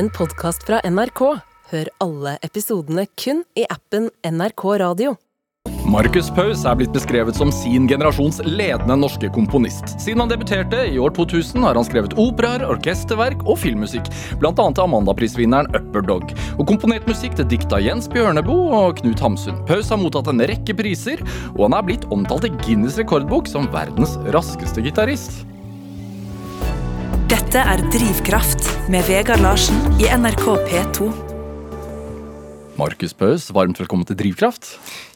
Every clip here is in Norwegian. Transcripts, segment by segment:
en podkast fra NRK. Hør alle episodene kun i appen NRK Radio. Marcus Paus er blitt beskrevet som sin generasjons ledende norske komponist. Siden han debuterte i år 2000, har han skrevet operaer, orkesterverk og filmmusikk, bl.a. til Amandaprisvinneren Upper Dog, og komponert musikk til dikt av Jens Bjørneboe og Knut Hamsun. Paus har mottatt en rekke priser, og han er blitt omtalt i Guinness rekordbok som verdens raskeste gitarist. Dette er Drivkraft med Vegard Larsen i NRK P2. Markus Paus, varmt velkommen til Drivkraft.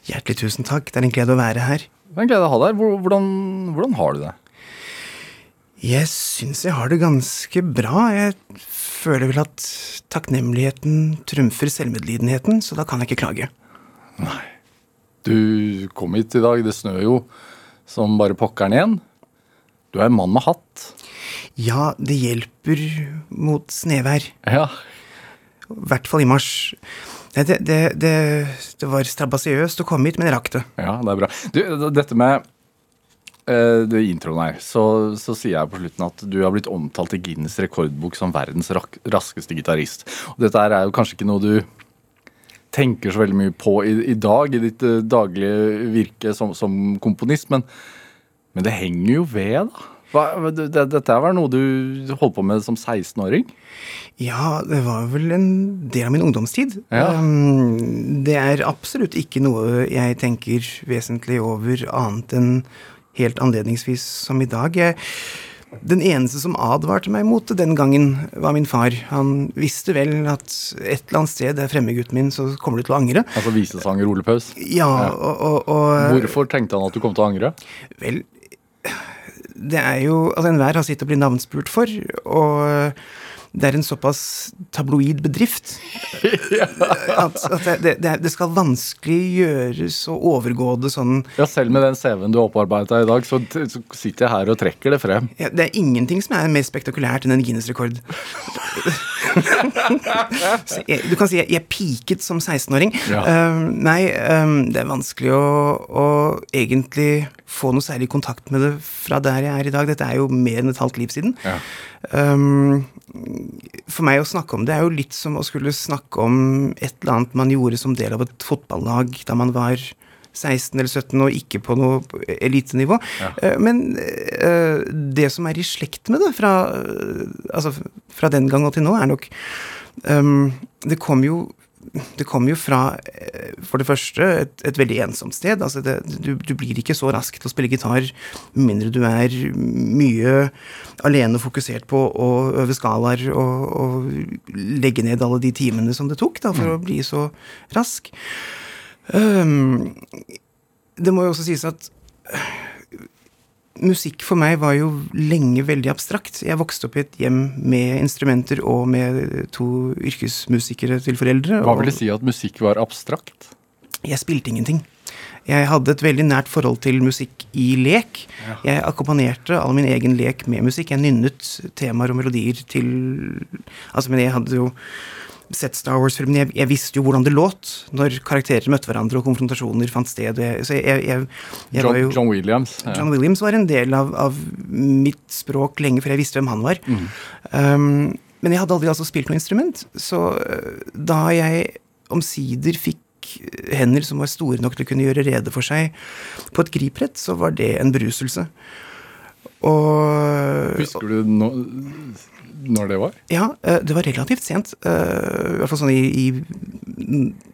Hjertelig tusen takk. Det er en glede å være her. Det er en glede å ha deg her. Hvordan, hvordan har du det? Jeg syns jeg har det ganske bra. Jeg føler vel at takknemligheten trumfer selvmedlidenheten, så da kan jeg ikke klage. Nei. Du kom hit i dag, det snør jo som bare pokkeren igjen. Du er en mann med hatt. Ja, det hjelper mot snevær. Ja, I hvert fall i mars. Det, det, det, det var strabasiøst å komme hit, men jeg rakk det. Ja, det er bra. Du, dette med uh, det introen her, så, så sier jeg på slutten at du har blitt omtalt i Guinness rekordbok som verdens rak raskeste gitarist. Dette er jo kanskje ikke noe du tenker så veldig mye på i, i dag, i ditt uh, daglige virke som, som komponist, men, men det henger jo ved, da. Hva, det, det- dette var noe du holdt på med som 16-åring? Ja, det var vel en del av min ungdomstid. Ja. Um, det er absolutt ikke noe jeg tenker vesentlig over annet enn helt anledningsvis som i dag. Jeg, den eneste som advarte meg mot det den gangen, var min far. Han visste vel at et eller annet sted der fremme, gutten min, så kommer du til å angre. Altså visesanger Ole Paus? Ja, og, og, og Hvorfor tenkte han at du kom til å angre? Vel, det er jo Altså, enhver har sitt å bli navnspurt for, og det er en såpass tabloid bedrift at, at det, det, det skal vanskelig gjøres å overgå det sånn Ja, selv med den CV-en du har opparbeidet deg i dag, så, så sitter jeg her og trekker det frem. ja, Det er ingenting som er mer spektakulært enn en Guinness-rekord. Jeg- du kan si jeg, jeg piket som 16-åring. Ja. Um, nei, um, det er vanskelig å, å egentlig få noe særlig kontakt med det fra der jeg er i dag. Dette er jo mer enn et halvt liv siden. Ja. Um, for meg å snakke om det er jo litt som å skulle snakke om et eller annet man gjorde som del av et fotballag da man var 16 eller 17 og ikke på noe elitenivå. Ja. Men eh, det som er i slekt med det fra, eh, altså, fra den gang og til nå, er nok um, Det kom jo det kommer jo fra, eh, for det første, et, et veldig ensomt sted. Altså det, du, du blir ikke så rask til å spille gitar med mindre du er mye alene fokusert på å øve skalaer og, og legge ned alle de timene som det tok da, for å bli så rask. Um, det må jo også sies at musikk for meg var jo lenge veldig abstrakt. Jeg vokste opp i et hjem med instrumenter og med to yrkesmusikere til foreldre. Hva vil det si at musikk var abstrakt? Jeg spilte ingenting. Jeg hadde et veldig nært forhold til musikk i lek. Jeg akkompagnerte all min egen lek med musikk. Jeg nynnet temaer og melodier til Altså, men jeg hadde jo sett Star Wars-filmen. Jeg, jeg visste jo hvordan det låt når karakterer møtte hverandre og konfrontasjoner fant sted. Jeg, så jeg, John, var jo John Williams. Ja. John Williams var en del av, av mitt språk lenge før jeg visste hvem han var. Um, men jeg hadde aldri altså spilt noe instrument, så uh, da jeg omsider fikk hender som var store nok til å kunne gjøre rede for seg på et griprett, så var det en beruselse. Og Husker du no, når det var? ja, eh, det var relativt sent. eh, I hvert fall sånn i, i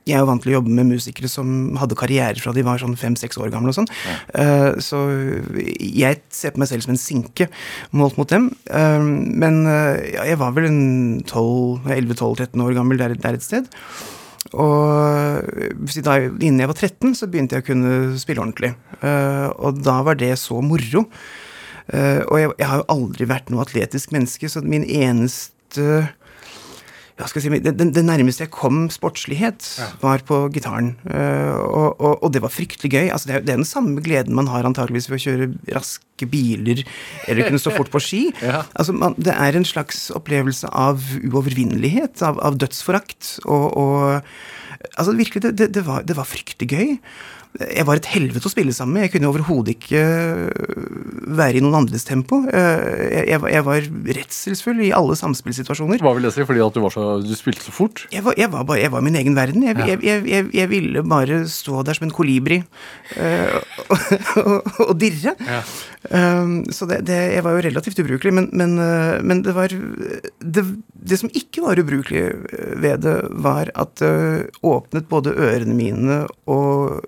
Jeg er jo vant til å jobbe med musikere som hadde karriere fra de var sånn fem-seks år gamle og sånn. Eh, Så jeg ser på meg selv som en sinke målt mot dem. Men ja, jeg var vel en 11-12-13 år gammel der, der et sted. Og da, innen jeg var 13, så begynte jeg å kunne spille ordentlig. Og da var det så moro. Eh, og jeg, jeg har jo aldri vært noe atletisk menneske, så min eneste ja, si, det, det, det nærmeste jeg kom sportslighet, var på gitaren. Eh, og, og, og det var fryktelig gøy. Altså, det, er, det er den samme gleden man har antageligvis ved å kjøre raske biler eller kunne stå fort på ski. Ja. Altså, man, det er en slags opplevelse av uovervinnelighet, av, av dødsforakt. Og, og altså, virkelig, det, det, det, var, det var fryktelig gøy. Jeg var et helvete å spille sammen med. Jeg kunne overhodet ikke øh, være i noen andres tempo. Øh, Jeg, jeg, var- redselsfull i alle samspillsituasjoner. Hva vil det si? Fordi at du, var så, du spilte så fort? Jeg var, jeg var, bare, jeg var min egen verden. Jeg, jeg, jeg, ville bare stå der som en kolibri øh, og, og dirre. Um, så det, det, jeg var jo relativt ubrukelig, men, men, men det var det, det som ikke var ubrukelig ved det, var at det åpnet både ørene mine og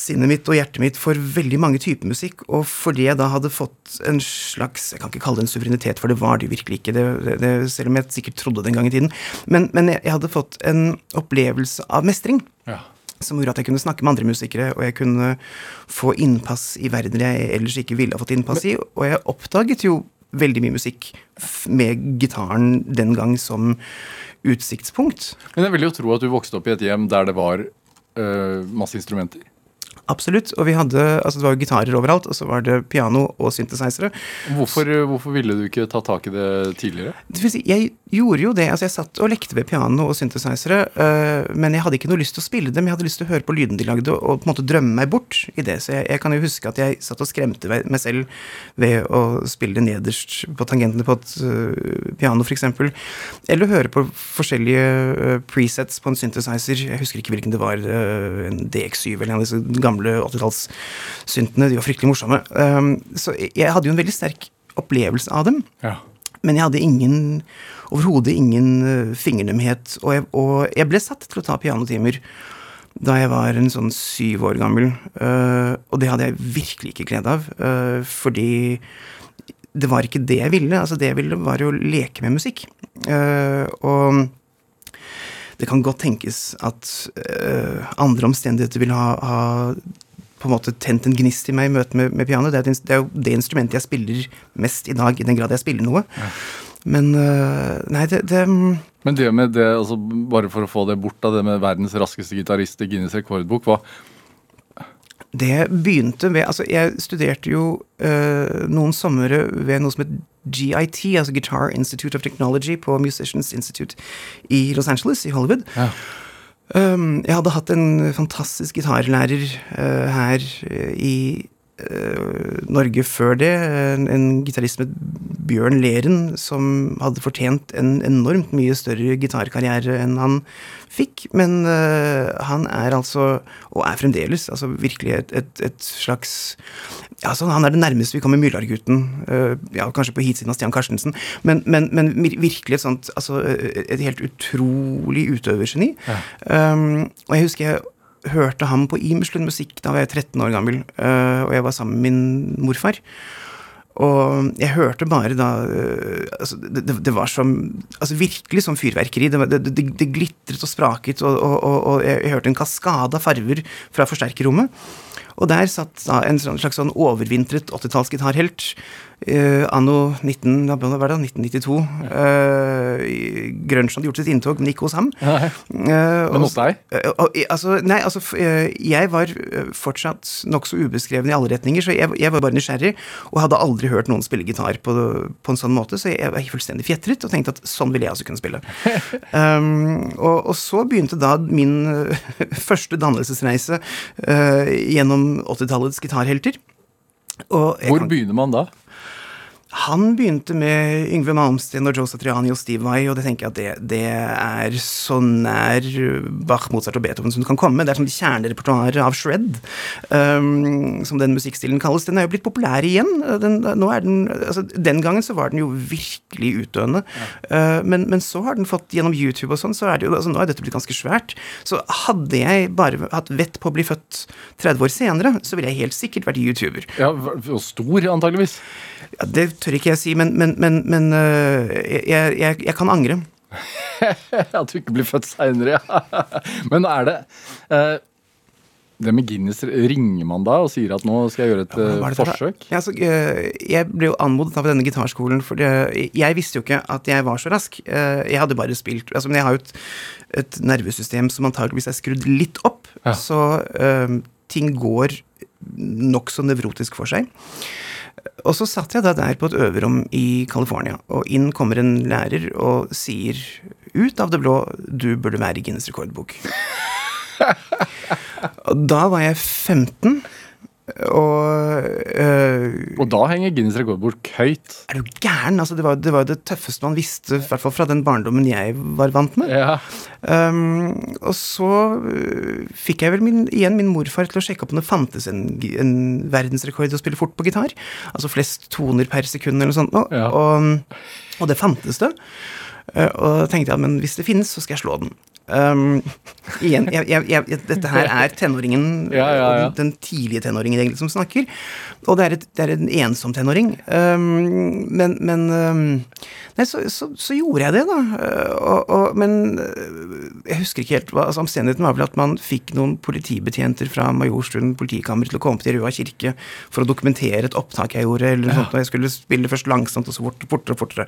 sinnet mitt og hjertet mitt for veldig mange typer musikk, og fordi jeg da hadde fått en slags Jeg kan ikke kalle det en suverenitet, for det var det virkelig ikke, det, det, selv om jeg sikkert trodde det en gang i tiden. Men, men jeg, jeg hadde fått en opplevelse av mestring. Ja. Som gjorde at jeg kunne snakke med andre musikere, og jeg kunne få innpass i verdener jeg ellers ikke ville ha fått innpass i. Og jeg oppdaget jo veldig mye musikk med gitaren den gang som utsiktspunkt. Men jeg vil jo tro at du vokste opp i et hjem der det var øh, masse instrumenter. Absolutt. Og vi hadde Altså, det var jo gitarer overalt, og så var det piano og synthesizere. Hvorfor, hvorfor ville du ikke ta tak i det tidligere? Jeg gjorde jo det. Altså, jeg satt og lekte ved piano og synthesizere, øh, men jeg hadde ikke noe lyst til å spille dem. Jeg hadde lyst til å høre på lydene de lagde, og, på en måte drømme meg bort i det. Så jeg, jeg kan jo huske at jeg satt og skremte meg selv ved å spille nederst på tangentene på et uh, piano, f.eks. Eller høre på forskjellige presets på en synthesizer. Jeg husker ikke hvilken det var. en DX7 eller en av disse gamle 80-tallssyntene. De var fryktelig morsomme. Um, så jeg- hadde jo en veldig sterk opplevelse av dem. Ja. Men jeg hadde ingen overhodet ingen uh, fingernemhet. Og jeg, og jeg ble satt til å ta pianotimer da jeg var en sånn syv år gammel. Uh, og det hadde jeg virkelig ikke glede av, uh, fordi det var ikke det jeg ville. Altså Det jeg ville, var å leke med musikk. Uh, og det kan godt tenkes at uh, andre omstendigheter vil ha, ha på en måte tent en gnist i meg i møte med, med piano. Det det er jo det instrumentet jeg spiller mest i dag, i den grad jeg spiller noe. Men øh, Nei, det, det mm, Men det med det, altså bare for å få det bort av det med verdens raskeste gitarist i Guinness rekordbok, hva Det begynte med Altså, jeg studerte jo øh, noen somre ved noe som het GIT, altså Guitar Institute of Technology, på Musicians Institute i Los Angeles, i Hollywood. Ja. Um, jeg hadde hatt en fantastisk gitarlærer uh, her øh, i Norge før det. En, en gitarist med Bjørn Leren, som hadde fortjent en enormt mye større gitarkarriere enn han fikk. Men uh, han er altså, og er fremdeles, altså virkelig et, et, et slags ja, altså Han er det nærmeste vi kommer Myrlargutten. Uh, ja, kanskje på hitsiden av Stian Karstensen. Men, men, men virkelig et sånt altså, Et helt utrolig utøvergeni. Um, og jeg husker jeg hørte ham på Imerslund musikk da var jeg 13 år gammel, øh, og jeg var sammen med min morfar. Og jeg hørte bare da øh, altså det, det, var som altså Virkelig som fyrverkeri. Det, det, det, glitret og spraket, og, og, og, og jeg hørte en kaskade av farver fra forsterkerrommet. Og der satt da en sånn- slags sånn overvintret 80-tallsgitarhelt. Uh, anno 19, hva var det, 1992. Uh, Grunchen hadde gjort sitt inntog, men ikke hos ham. Eh, Men hos deg? Uh, altså, nei, altså jeg var fortsatt nokså ubeskreven i alle retninger, så jeg, jeg var bare nysgjerrig, og hadde aldri hørt noen spille gitar på, på en sånn måte, så jeg var fullstendig fjetret og tenkte at sånn ville jeg også kunne spille. um, og, og så begynte da min første dannelsesreise gjennom 80-tallets gitarhelter. Hvor kan- begynner man da? Han begynte med Yngve Malmsten og Joe Satriani og Steve Vai, og det tenker jeg at det, det er så nær Bach, Mozart og Beethoven som det kan komme. Det er som kjernerepertoaret av shred, um, som den musikkstilen kalles. Den er jo blitt populær igjen. Den, den, altså, den gangen så var den jo virkelig utdøende. Uh, men, men så har den fått gjennom YouTube og sånn, så er det jo, altså, nå er dette blitt ganske svært. Så hadde jeg bare hatt vett på å bli født 30 år senere, så ville jeg helt sikkert vært YouTuber. Ja, og Stor, antageligvis. Ja, det tør ikke jeg si, men, men, men, men øh, jeg, jeg, jeg kan angre. At du ikke blir født seinere, ja. Men er det uh, Det med Guinness, ringer man da og sier at nå skal jeg gjøre et eh, det forsøk? Ja, altså, øh, jeg ble jo anmodet av denne gitarskolen, for jeg visste jo ikke at jeg var så rask. Jeg hadde bare spilt altså, Men jeg har jo et, et nervesystem som antageligvis er skrudd litt opp. Ja. Så øh, ting går nokså nevrotisk for seg. Og så satt jeg da der på et øverom i California, og inn kommer en lærer og sier ut av det blå 'du burde være i Guinness rekordbok'. og da var jeg 15, og øh, Og da henger Guinness rekordbok høyt. er du gæren? Altså, det, var, det var det tøffeste man visste, i hvert fall fra den barndommen jeg var vant med. Ja. Um, og så øh, fikk jeg vel min, igjen min morfar til å sjekke opp om det fantes en, en verdensrekord i å spille fort på gitar. Altså flest toner per sekund eller noe sånt. Og, Ja. Og, og det fantes det. Uh, og da tenkte jeg at men hvis det finnes, så skal jeg slå den. Um, igjen, jeg, jeg, jeg, dette her er tenåringen, Ja, ja, ja. den tidlige tenåringen egentlig som snakker. Og det er, et, det er en ensom tenåring. Um, men men um, Nei, så, så, så gjorde jeg det, da. Uh, og, og, men uh, jeg husker ikke helt hva altså, Omstendigheten var vel at man fikk noen politibetjenter fra Majorstuen politikammer til å komme til Røa kirke for å dokumentere et opptak jeg gjorde, eller noe sånt, og jeg skulle spille først langsomt og så fort, fortere og fortere.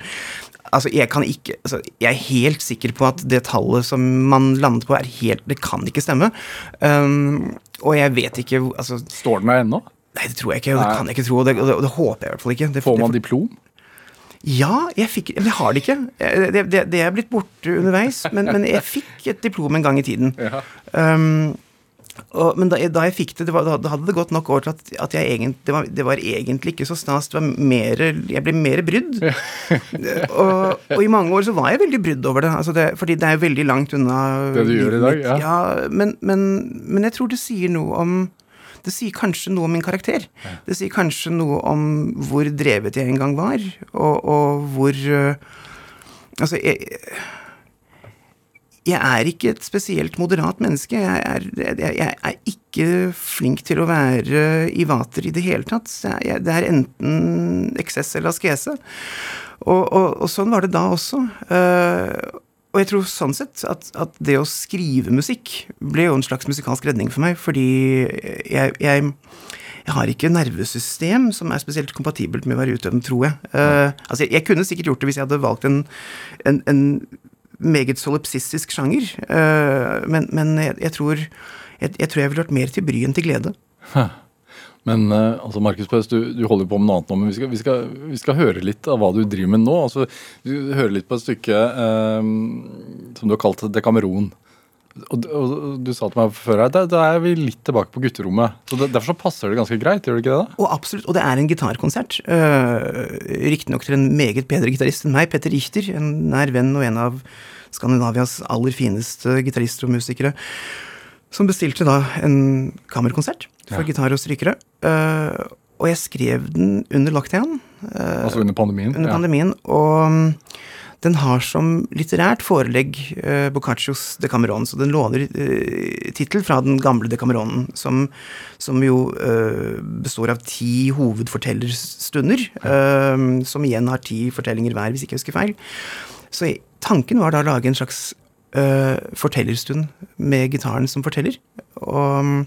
Altså, jeg kan ikke altså, Jeg er helt sikker på at det tallet som man landet på, er helt Det kan ikke stemme. Um, og jeg vet ikke altså, Står den der ennå? Nei, det tror jeg ikke, og det kan jeg ikke tro, og det, og det, og det håper jeg i hvert fall ikke. Det, Får man diplom? Ja, jeg fikk Men jeg har det ikke. Eh, Det, det, det er blitt borte underveis, men, men jeg fikk et diplom en gang i tiden. Um, og, men da, da jeg fikk det, det var, da hadde det gått nok år til at, at jeg egent, det, var, det var egentlig ikke så stas. Det var mer, jeg ble mer brydd. og, og i mange år så var jeg veldig brydd over det, altså det fordi det er veldig langt unna Det du gjør i dag, ja. ja men, men, men jeg tror det sier noe om det sier kanskje noe om min karakter. Det sier kanskje noe om hvor drevet jeg en gang var, og, og hvor øh, Altså, jeg, jeg er ikke et spesielt moderat menneske. Jeg er, jeg, jeg er ikke flink til å være i vater i det hele tatt. Jeg, det er enten eksess eller askese. Og, og, og sånn var det da også. Eh, og jeg tror sånn sett at, at det å skrive musikk ble jo en slags musikalsk redning for meg, fordi jeg, jeg, jeg har ikke nervesystem som er spesielt kompatibelt med å være utøvende, tror jeg. Uh, altså, jeg, jeg kunne sikkert gjort det hvis jeg hadde valgt en, en, en meget solipsistisk sjanger, uh, men, men jeg, tror, jeg, tror jeg ville vært mer til bry enn til glede. Men eh, altså Markus Paus, du, du holder på med noe annet nå, men vi skal, vi, skal, vi skal høre litt av hva du driver med nå. Altså, du hører litt på et stykke eh, som du har kalt Dekameron. Og, og, du sa til meg før her, da, da er vi litt tilbake på gutterommet. Så det, Derfor så passer det ganske greit, gjør det ikke det? da? Og absolutt, og det er en gitarkonsert. Uh, Riktignok til en meget bedre gitarist enn meg, Petter Richter, en nær venn og en av Skandinavias aller fineste gitarister og musikere, som bestilte da en kammerkonsert for Ja. gitar og strykere. Eh, og jeg skrev den under lockdown. eh, Altså under pandemien? under ja. pandemien, og mm, den har som litterært forelegg uh, Boccaccios Decameron, så den låner uh, tittel fra den gamle Decameronen, som, som jo eh, består av ti hovedfortellerstunder, eh, som igjen har ti fortellinger hver, hvis ikke jeg husker feil. Så tanken var da å lage en slags eh, fortellerstund med gitaren som forteller, og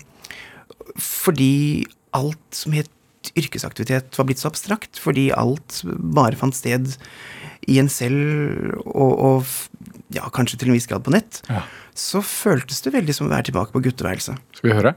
fordi alt som het yrkesaktivitet var blitt så abstrakt, fordi alt bare fant sted i en selv, og, og ja, kanskje til en viss grad på nett, Ja. så føltes det veldig som å være tilbake på gutteværelset. Skal vi høre?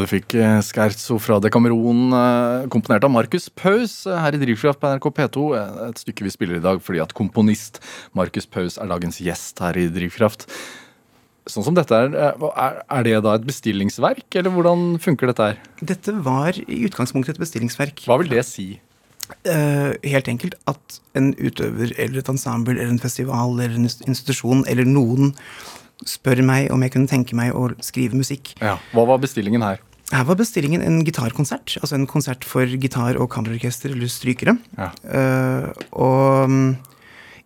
Ja, du fikk eh, Scherzo fra Decameron, eh, komponert av Markus Paus eh, her i Drivkraft på NRK P2. eh, Et stykke vi spiller i dag fordi at komponist Markus Paus er dagens gjest her i Drivkraft. Sånn som dette er, er det da et bestillingsverk, eller hvordan funker dette her? Dette var i utgangspunktet et bestillingsverk. Hva vil det si? Uh, helt enkelt at en utøver eller et ensemble eller en festival eller en institusjon eller noen spør meg om jeg kunne tenke meg å skrive musikk. Ja. Hva var bestillingen her? Her var bestillingen en gitarkonsert. Altså en konsert for gitar- og kammerorkester eller strykere. Ja. Uh, og um,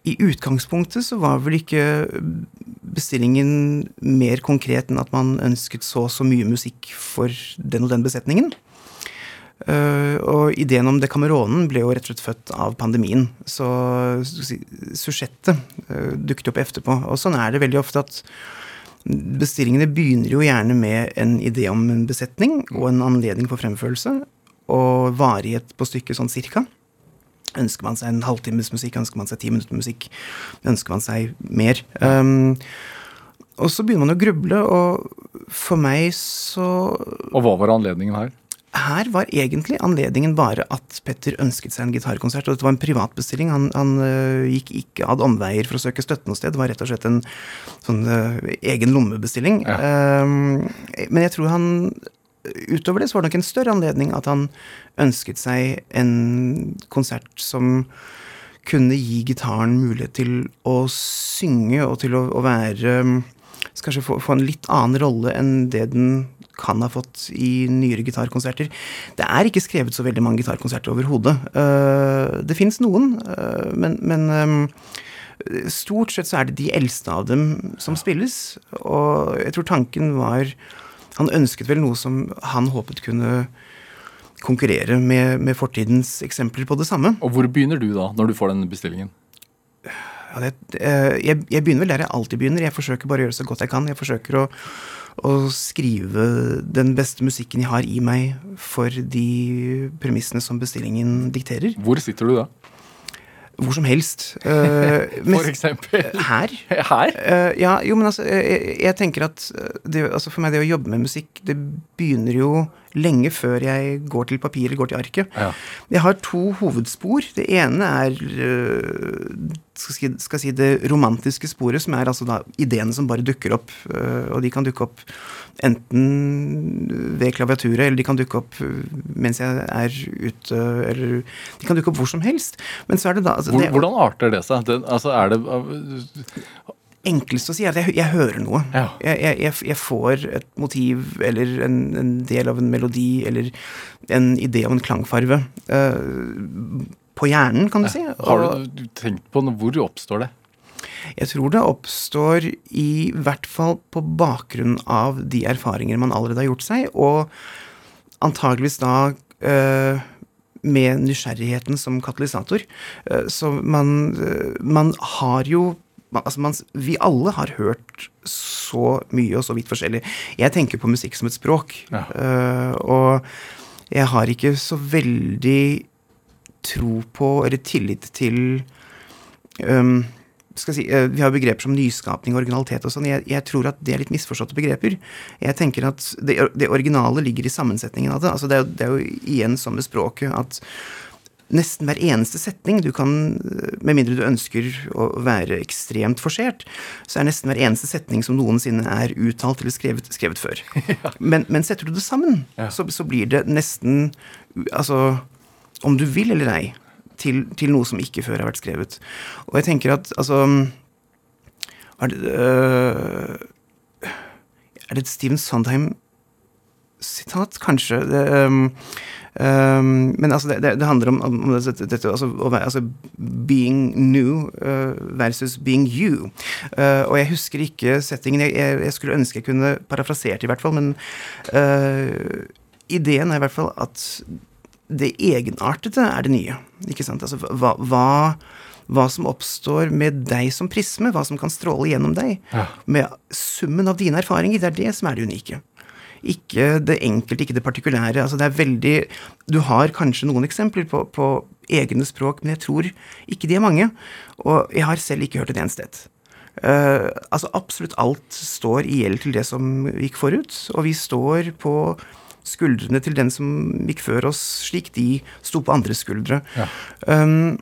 i utgangspunktet så var vel ikke bestillingen mer konkret enn at man ønsket så og så mye musikk for den og den besetningen. Uh, og ideen om Dekameronen ble jo rett og slett født av pandemien. Så si, susjettet uh, dukket opp etterpå. Og sånn er det veldig ofte at bestillingene begynner jo gjerne med en idé om en besetning og en anledning for fremførelse, og varighet på stykket sånn cirka. Ønsker man seg en halvtimes musikk, ønsker man seg ti minutter musikk, ønsker man seg mer. Um, og så begynner man å gruble, og for meg så Og hva var anledningen her? Her var egentlig anledningen bare at Petter ønsket seg en gitarkonsert. Og dette var en privatbestilling. Han, han uh, gikk ikke ad omveier for å søke støtte noe sted. Det var rett og slett en sånn uh, egen lommebestilling. Ja. Ehm, men jeg tror han Utover det så var det nok en større anledning at han ønsket seg en konsert som kunne gi gitaren mulighet til å synge og til å, å være Kanskje få, få en litt annen rolle enn det den kan ha fått i nyere gitarkonserter. Det er ikke skrevet så veldig mange gitarkonserter overhodet. Uh, det fins noen, uh, men, men um, stort sett så er det de eldste av dem som spilles. Og jeg tror tanken var Han ønsket vel noe som han håpet kunne konkurrere med, med fortidens eksempler på det samme. Og hvor begynner du da, når du får den bestillingen? Ja, det, eh, jeg, jeg begynner vel der jeg alltid begynner. Jeg forsøker bare å gjøre så godt jeg kan. Jeg forsøker å, å skrive den beste musikken jeg har i meg for de premissene som bestillingen dikterer. Hvor sitter du da? Hvor som helst. Eh, For eksempel? her. Her? Uh, ja, jo, men altså, jeg, jeg tenker at eh, det, altså for meg det å jobbe med musikk, det begynner jo lenge før jeg går til papir eller går til arket. Ja. Jeg har to hovedspor. Det ene er øh, skal, skal si det romantiske sporet, som er altså da ideene som bare dukker opp. øh, og de kan dukke opp enten ved klaviaturet, eller de kan dukke opp øh, mens jeg er ute, eller De kan dukke opp hvor som helst. Men så er det da altså, hvordan arter det seg? Det, altså, er det enkleste å si er at jeg, jeg hører noe. Ja. Jeg, jeg, jeg, får et motiv eller en, en del av en melodi eller en idé av en klangfarve Uh, på hjernen, kan du si. Har du tenkt på noe- hvor oppstår det? jeg tror det oppstår i hvert fall på bakgrunn av de erfaringer man allerede har gjort seg, og antageligvis da eh, med nysgjerrigheten som katalysator. Eh, så man, eh, man har jo altså man, vi alle har hørt så mye og så vidt forskjellig. Jeg tenker på musikk som et språk. Ja. Uh, og jeg har ikke så veldig tro på eller tillit til um, skal si, uh, Vi har begreper som nyskapning og originalitet og sånn. Jeg, jeg tror at det er litt misforståtte begreper. Jeg tenker at det, det originale ligger i sammensetningen av det. Altså det, er, det er jo igjen som med språket at nesten hver eneste setning du kan Med mindre du ønsker å være ekstremt forsert, så er nesten hver eneste setning som noensinne er uttalt eller skrevet, skrevet før. Men, men setter du det sammen, Ja. så, så blir det nesten Altså, om du vil eller ei, til, til noe som ikke før har vært skrevet. Og jeg tenker at altså Er det, øh, er det et Steven Sondheim-sitat, kanskje? Det, øhm, øhm, men altså, det, det, handler om, om dette, dette altså, altså being new øh, versus being you. Uh, og jeg husker ikke settingen. Jeg, jeg, jeg skulle ønske jeg kunne parafrasert i hvert fall, men uh, ideen er i hvert fall at det egenartede er det nye. Ikke sant? Altså, hva, hva, hva som oppstår med deg som prisme, hva som kan stråle gjennom deg, Ja. med summen av dine erfaringer, det er det som er det unike. Ikke det enkelte, ikke det partikulære. Altså det er veldig Du har kanskje noen eksempler på, på egne språk, men jeg tror ikke de er mange. Og jeg har selv ikke hørt et eneste et. Uh, altså absolutt alt står i gjeld til det som gikk forut, og vi står på skuldrene til den som gikk før oss, slik de sto på andres skuldre. Ja. Um,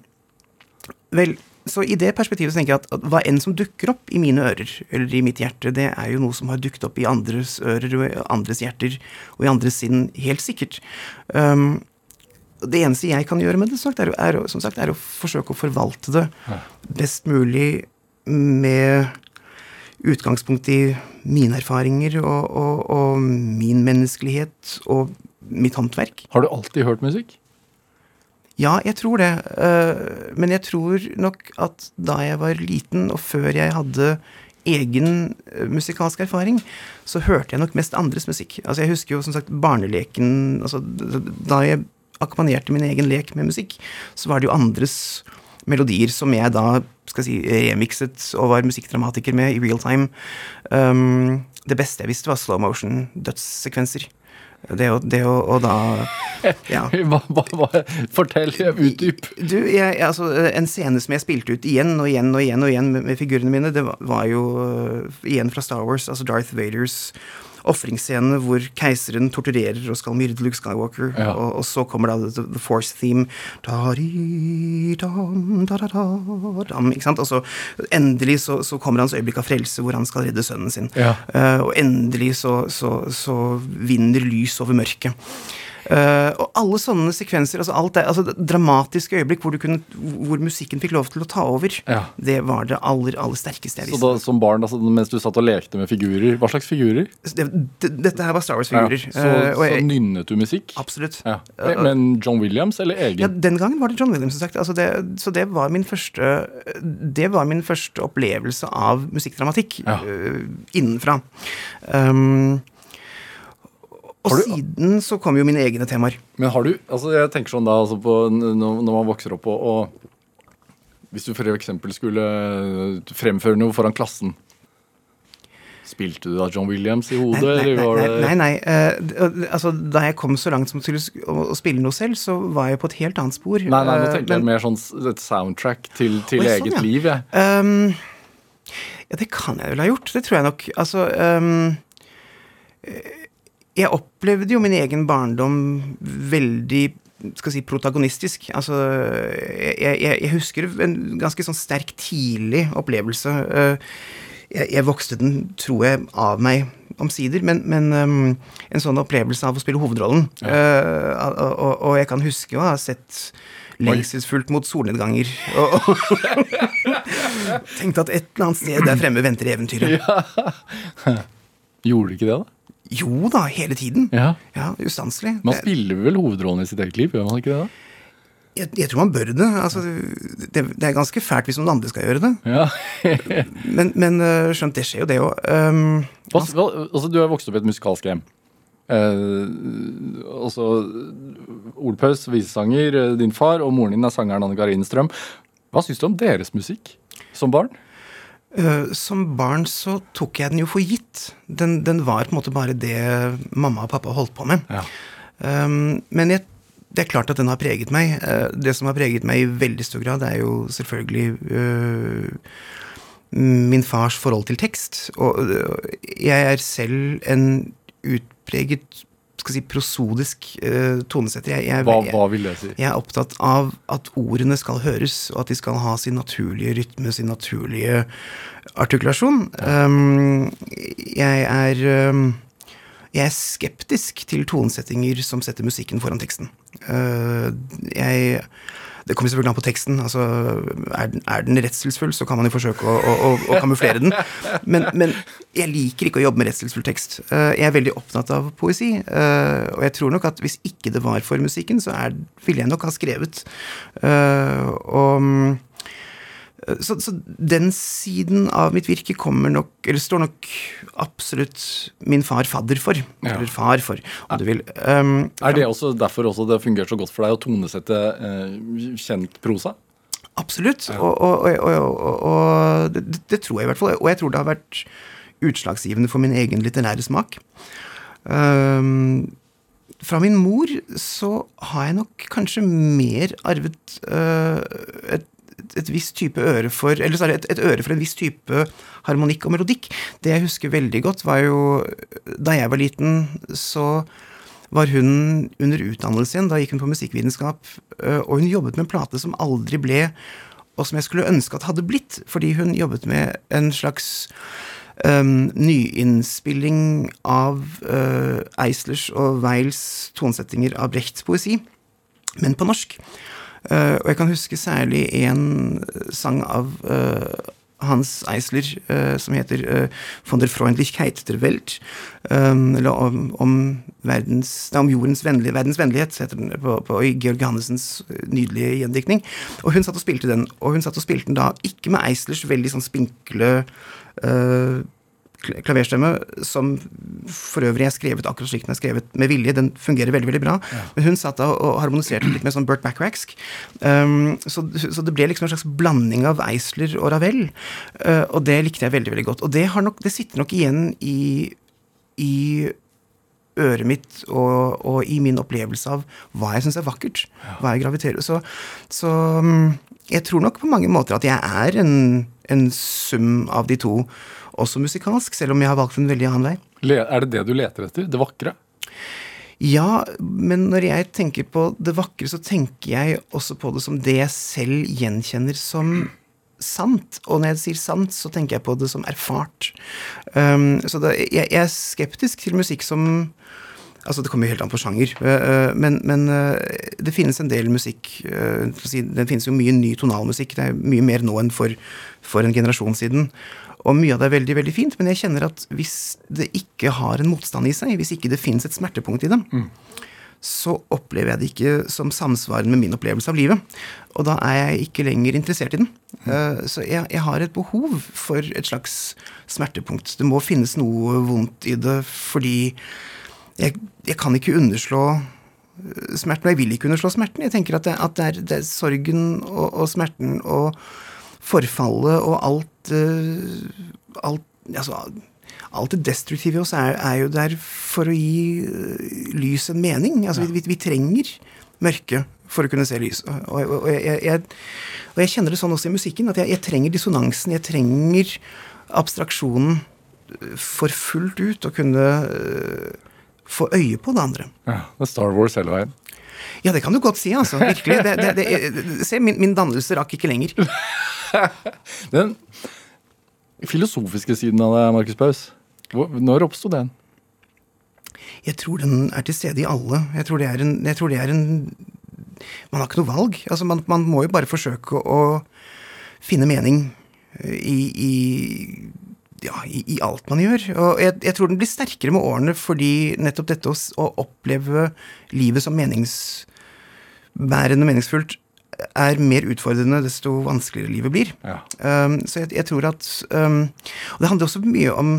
vel, så i det perspektivet så tenker jeg at, at hva enn som dukker opp i mine ører, eller i mitt hjerte, det er jo noe som har dukket opp i andres ører og i andres hjerter og i andres sinn, helt sikkert. Um, det eneste jeg kan gjøre med det, sagt, er, er, som sagt, er å forsøke å forvalte det best mulig med utgangspunkt i mine erfaringer og, og, og min menneskelighet og mitt håndverk. Har du alltid hørt musikk? Ja, jeg tror det. Eh, men jeg tror nok at da jeg var liten, og før jeg hadde egen eh, musikalsk erfaring, så hørte jeg nok mest andres musikk. Altså Jeg husker jo som sagt barneleken altså Da jeg akkompagnerte min egen lek med musikk, så var det jo andres melodier som jeg da skal si, remikset og var musikkdramatiker med i real time. Um, det beste jeg visste, var slow motion dødssekvenser. Det å, det å, og da Ja. Hva, hva, fortell, utdyp. Du, jeg, altså, En scene som jeg spilte ut igjen og igjen og igjen og igjen med, med figurene mine, det var, var jo uh, igjen fra Star Wars, altså Darth Vaders ofringsscene hvor keiseren torturerer og skal myrde Luke Skywalker, Ja. og, og så kommer da The, the Force Theme Da-di-dam, da-da-da-dam, Ikke sant? Og så endelig så, så kommer hans øyeblikk av frelse hvor han skal redde sønnen sin. Ja. Uh, og endelig så, så, så vinner lys over mørket. Eh, og alle sånne sekvenser, altså alt det, altså det dramatiske øyeblikk hvor, du kunne, hvor musikken fikk lov til å ta over, Ja. det var det aller, aller sterkeste jeg visste. Så da, som barn, altså, mens du satt og lekte med figurer, hva slags figurer? Det, det, dette her var Star Wars-figurer. så, uh, så nynnet du musikk? Absolutt. Ja. Men John Williams eller egen? Ja, Den gangen var det John Williams, som sagt. Altså det, så det var min første Det var min første opplevelse av musikkdramatikk Ja. øh, innenfra. Um, og du- siden så kom jo mine egne temaer. Men har du altså Jeg tenker sånn da altså på, når, man vokser opp og, og Hvis du f.eks. skulle fremføre noe foran klassen Spilte du da John Williams i hodet, Nei, nei, eller nei, det nei, nei, Uh, altså, Da jeg kom så langt som til å spille noe selv, så var jeg på et helt annet spor. Nei, nei, nå Eh, tenker jeg men- mer sånn et soundtrack til, til Oi, sånn, eget ja. liv, jeg. Um, ja, det kan jeg vel ha gjort. Det tror jeg nok. Altså um, eh, Jeg opplevde jo min egen barndom veldig skal si, protagonistisk. Altså, jeg, jeg, jeg husker en ganske sånn sterk tidlig opplevelse. Eh, Jeg, jeg vokste den, tror jeg, av meg omsider, men, men um, en sånn opplevelse av å spille hovedrollen. Eh, og, og, og jeg kan huske å ha sett lengselsfullt mot solnedganger. Og, og tenkte at et eller annet sted der fremme venter eventyret. Gjorde du ikke det, da? Jo da, hele tiden. Ja. Ja, Ustanselig. Man spiller vel hovedrollen i sitt eget liv, gjør man ikke det? da? Jeg, jeg tror man bør det. Altså, det. Det er ganske fælt hvis noen andre skal gjøre det. Ja. Men, men øh, skjønt, det skjer jo, det òg. Um, hva, altså, du har vokst opp i et musikalsk hjem. Uh, altså, Ole Paus, visesanger, eh, din far, og moren din er sangeren Anne Karin Strøm. Hva syns du om deres musikk som barn? Øh, som barn så tok jeg den jo for gitt. Den, den var på en måte bare det mamma og pappa holdt på med. Ja. Um, men jeg, det er klart at den har preget meg. Uh, det som har preget meg i veldig stor grad, er jo selvfølgelig uh, min fars forhold til tekst. Og jeg er selv en utpreget skal si, prosodisk uh, tonesetter. Jeg, jeg, Hva, hva vil det si? jeg er opptatt av at ordene skal høres, og at de skal ha sin naturlige rytme, sin naturlige artikulasjon. Um, jeg er um, jeg er skeptisk til tonesettinger som setter musikken foran teksten. Uh, jeg det kommer selvfølgelig an på teksten. altså Er den, er den redselsfull, så kan man jo forsøke å, å, å, kamuflere den. Men, men jeg liker ikke å jobbe med redselsfull tekst. Uh, jeg er veldig opptatt av poesi. uh, og jeg tror nok at hvis ikke det var for musikken, så er, ville jeg nok ha skrevet. Uh, og så, så den siden av mitt virke kommer nok, eller står nok absolutt min far fadder for. Ja. Eller far for, om du vil. Um, Er det også derfor også det har fungert så godt for deg å tonesette uh, kjent prosa? Absolutt. Og, og, og, og, og, det, det tror jeg i hvert fall. Og jeg tror det har vært utslagsgivende for min egen litterære smak. Um, fra min mor så har jeg nok kanskje mer arvet uh, et, et visst type øre for Eller så et, et, øre for en viss type harmonikk og melodikk. Det jeg husker veldig godt, var jo Da jeg var liten, så var hun under utdannelse igjen. Da gikk hun på musikkvitenskap, uh, og hun jobbet med en plate som aldri ble, og som jeg skulle ønske at hadde blitt, fordi hun jobbet med en slags um, nyinnspilling av uh, Eislers og Weils tonesettinger av Brechts poesi, men på norsk. Uh, og jeg kan huske særlig en sang av uh, Hans Eisler uh, som heter Von der Freundlichkeit der Welt. Um, eller om, om, verdens, om jordens vennlige, verdens vennlighet, heter den på, på Georg Johannessens nydelige gjendiktning. Og hun satt og spilte den, og hun satt og spilte den da ikke med Eislers veldig sånn spinkle uh, klaverstemme, som for øvrig er skrevet akkurat slik den er skrevet med vilje. Den fungerer veldig veldig bra. Ja. Men hun satt da og harmoniserte litt med sånn Burt Backracksk. Um, så, så, det ble liksom en slags blanding av Eisler og Ravel. Uh, og det likte jeg veldig veldig godt. Og det, nok, det sitter nok igjen i, i øret mitt og, og, i min opplevelse av hva jeg syns er vakkert. Hva jeg graviterer Så, så um, jeg tror nok på mange måter at jeg er en, en sum av de to også musikalsk, selv om jeg har valgt en veldig annen vei. Er det det du leter etter? Det vakre? Ja, men når jeg tenker på det vakre, så tenker jeg også på det som det jeg selv gjenkjenner som sant. Og når jeg sier sant, så tenker jeg på det som erfart. Um, så da, jeg, jeg, er skeptisk til musikk som Altså, det kommer jo helt an på sjanger. Uh, men, men uh, det finnes en del musikk uh, Det finnes jo mye ny tonalmusikk. Det er mye mer nå enn for, for en generasjon siden. Og mye av det er veldig veldig fint, men jeg kjenner at hvis det ikke har en motstand i seg, hvis ikke det fins et smertepunkt i det, mm. så opplever jeg det ikke som samsvarende med min opplevelse av livet. Og da er jeg ikke lenger interessert i den. Mm. Så jeg, jeg, har et behov for et slags smertepunkt. Det må finnes noe vondt i det, fordi jeg, jeg kan ikke underslå eh, smerten, og jeg vil ikke underslå smerten. Jeg tenker at det, at det, er, det er, sorgen og, og smerten og forfallet og alt, uh, alt altså, alt det destruktive i oss er, er, jo der for å gi uh, lys en mening. Altså, vi, vi, trenger mørke for å kunne se lys. Og, og, og, jeg, jeg, og, jeg, kjenner det sånn også i musikken, at jeg, jeg trenger dissonansen. Jeg trenger abstraksjonen øh, for fullt ut å kunne få øye på det andre. Ja, det er Star Wars hele veien. Ja, det kan du godt si, altså. Virkelig. Det, det, det, se, min, min dannelse rakk ikke lenger. Den filosofiske siden av det, Markus Paus, når oppsto den? Jeg tror den er til stede i alle. Jeg tror det er en, det er en Man har ikke noe valg. Altså, man, man, må jo bare forsøke å finne mening eh, i, i ja, i, i, alt man gjør. Og jeg, jeg, tror den blir sterkere med årene fordi nettopp dette å, å oppleve livet som meningsbærende meningsfullt er mer utfordrende, desto vanskeligere livet blir. Ja. Um, så jeg, jeg, tror at um, Og det handler også mye om,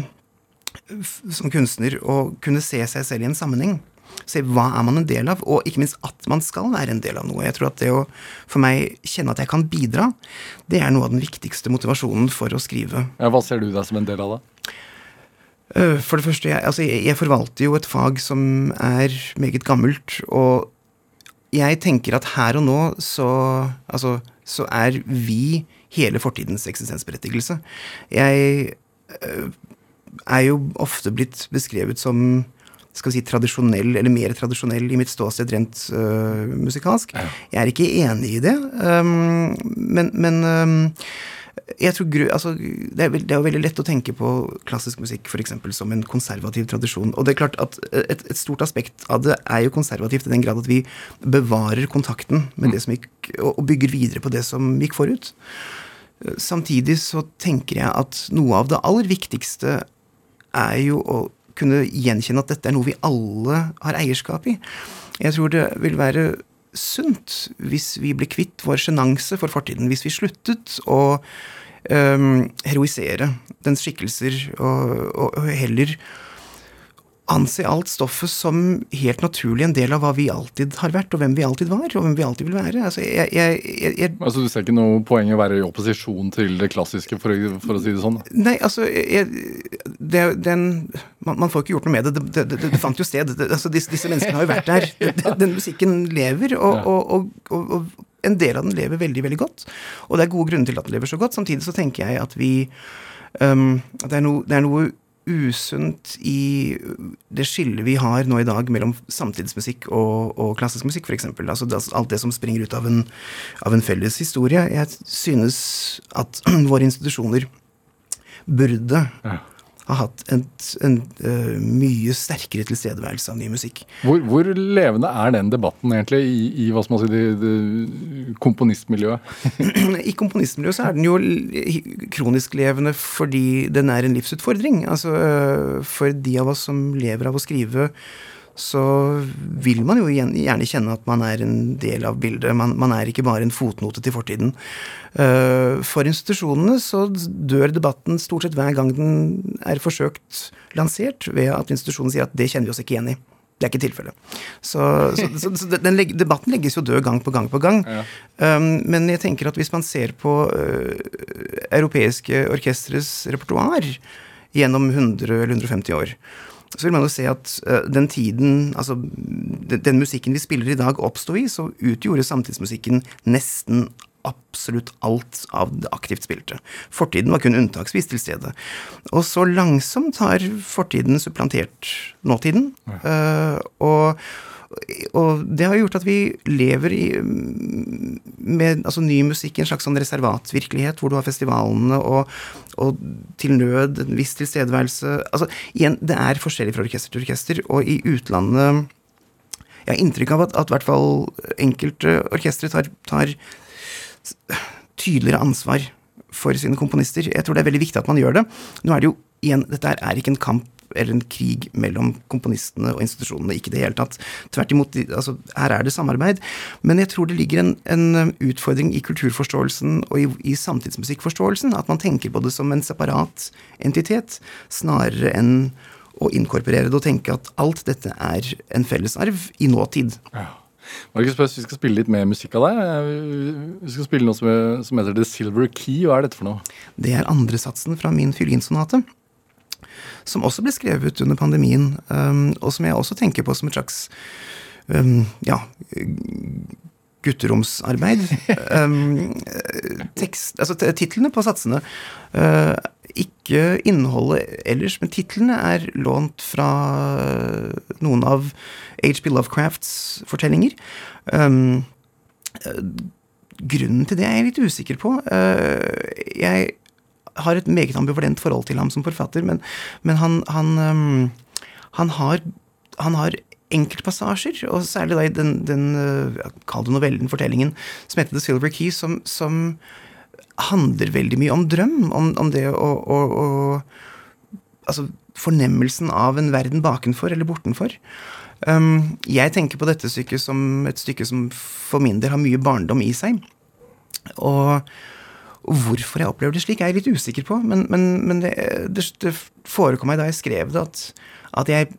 som kunstner, å kunne se seg selv i en sammenheng. Se hva er man en del av, og ikke minst at man skal være en del av noe. Jeg tror at det å for meg kjenne at jeg kan bidra, det er noe av den viktigste motivasjonen for å skrive. Ja, hva ser du deg som en del av, da? Uh, for det første, jeg, altså, jeg, jeg forvalter jo et fag som er meget gammelt, og jeg tenker at her og nå så, altså, så er vi hele fortidens eksistensberettigelse. Jeg øh, er jo ofte blitt beskrevet som skal vi si, tradisjonell, eller mer tradisjonell i mitt ståsted rent uh, musikalsk. Jeg er ikke enig i det, um, men, men um, jeg tror, altså, det, er, det, er, jo veldig lett å tenke på klassisk musikk for eksempel, som en konservativ tradisjon. Og det er klart at et, et, stort aspekt av det er jo konservativt i den grad at vi bevarer kontakten med det som gikk, og, og bygger videre på det som gikk forut. Samtidig så tenker jeg at noe av det aller viktigste er jo å kunne gjenkjenne at dette er noe vi alle har eierskap i. Jeg tror det vil være sunt hvis vi ble kvitt vår sjenanse for fortiden. Hvis vi sluttet å um, heroisere dens skikkelser og, og, og, heller anse alt stoffet som helt naturlig en del av hva vi alltid har vært, og hvem vi alltid var, og hvem vi alltid vil være. Altså, jeg, jeg, jeg, Altså Du ser ikke noe poeng i å være i opposisjon til det klassiske, for, å- for å si det sånn? Nei, altså det, den, man, man får ikke gjort noe med det. Det, det, det, det fant jo sted. Altså, disse, disse menneskene har jo vært der. Den, den musikken lever, og, Ja. og, og, og en del av den lever veldig, veldig godt. Og det er gode grunner til at den lever så godt. Samtidig så tenker jeg at vi um, At det er noe, det er noe usunt i det skillet vi har nå i dag mellom samtidsmusikk og, og klassisk musikk, f.eks. Altså alt det som springer ut av en, av en felles historie. Jeg synes at våre institusjoner burde Ja. Ha hatt en, en uh, mye sterkere tilstedeværelse av ny musikk. Hvor, hvor levende er den debatten egentlig i, i hva skal man si, det, det komponistmiljøet? I komponistmiljøet så er den jo kronisk levende fordi den er en livsutfordring. Altså uh, for de av oss som lever av å skrive, så vil man jo gjerne kjenne at man er en del av bildet. Man, man er ikke bare en fotnote til fortiden. Øh, For institusjonene så dør debatten stort sett hver gang den er forsøkt lansert, ved at institusjonen sier at det kjenner vi oss ikke igjen i. Det er ikke tilfellet. Så, så, så, så den, debatten legges jo død gang på gang på gang. Ja. Um, men jeg tenker at hvis man ser på uh, europeiske orkestres repertoar gjennom 100 eller 150 år, så vil man jo se at øh, den tiden, altså den, musikken vi spiller i dag oppsto i, så utgjorde samtidsmusikken nesten absolutt alt av det aktivt spilte. Fortiden var kun unntaksvis til stede. Og så langsomt har fortiden supplantert nåtiden. øh, og og det har gjort at vi lever i, med altså, ny musikk i en slags sånn reservatvirkelighet, hvor du har festivalene og, og til nød en viss tilstedeværelse Altså, igjen, det er forskjellig fra orkester til orkester, og i utlandet Jeg har inntrykk av at, at i hvert fall enkelte orkestre tar, tar tydeligere ansvar for sine komponister. Jeg tror det er veldig viktig at man gjør det. Nå er det jo igjen, Dette her er ikke en kamp eller en krig mellom komponistene og institusjonene. Ikke i det hele tatt. Tvert imot, altså, her er det samarbeid. Men jeg tror det ligger en, en utfordring i kulturforståelsen og i, i samtidsmusikkforståelsen. At man tenker på det som en separat entitet, snarere enn å inkorporere det og tenke at alt dette er en fellesarv i nåtid. Markus Pøs, vi skal spille litt mer musikk av deg. Vi skal spille noe som, som heter The Silver Key. Hva er dette for noe? Det er andresatsen fra min fiolinsonate. Som også ble skrevet under pandemien, um, og som jeg også tenker på som et slags um, ja, gutteromsarbeid. Um, tekst, altså titlene på satsene. uh, ikke innholdet ellers, men titlene er lånt fra noen av H.P. Lovecrafts fortellinger. Um, Grunnen til det er jeg litt usikker på. Uh, Jeg har et meget ambivalent forhold til ham som forfatter, men, men han, han, um, han har, han har enkeltpassasjer, og særlig da i den, den eh, kall det novellen, fortellingen, som heter The Silver Key, som, som handler veldig mye om drøm, om, om det å, å, å Altså fornemmelsen av en verden bakenfor eller bortenfor. Um, jeg tenker på dette stykket som et stykke som for min del har mye barndom i seg. Og, og hvorfor jeg opplever det slik, er jeg litt usikker på, men, men, men det, det, det forekom meg da jeg skrev det, at, at jeg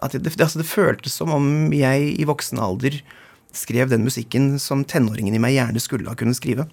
at det, altså det føltes som om jeg i voksen alder skrev den musikken som tenåringen i meg gjerne skulle ha kunnet skrive.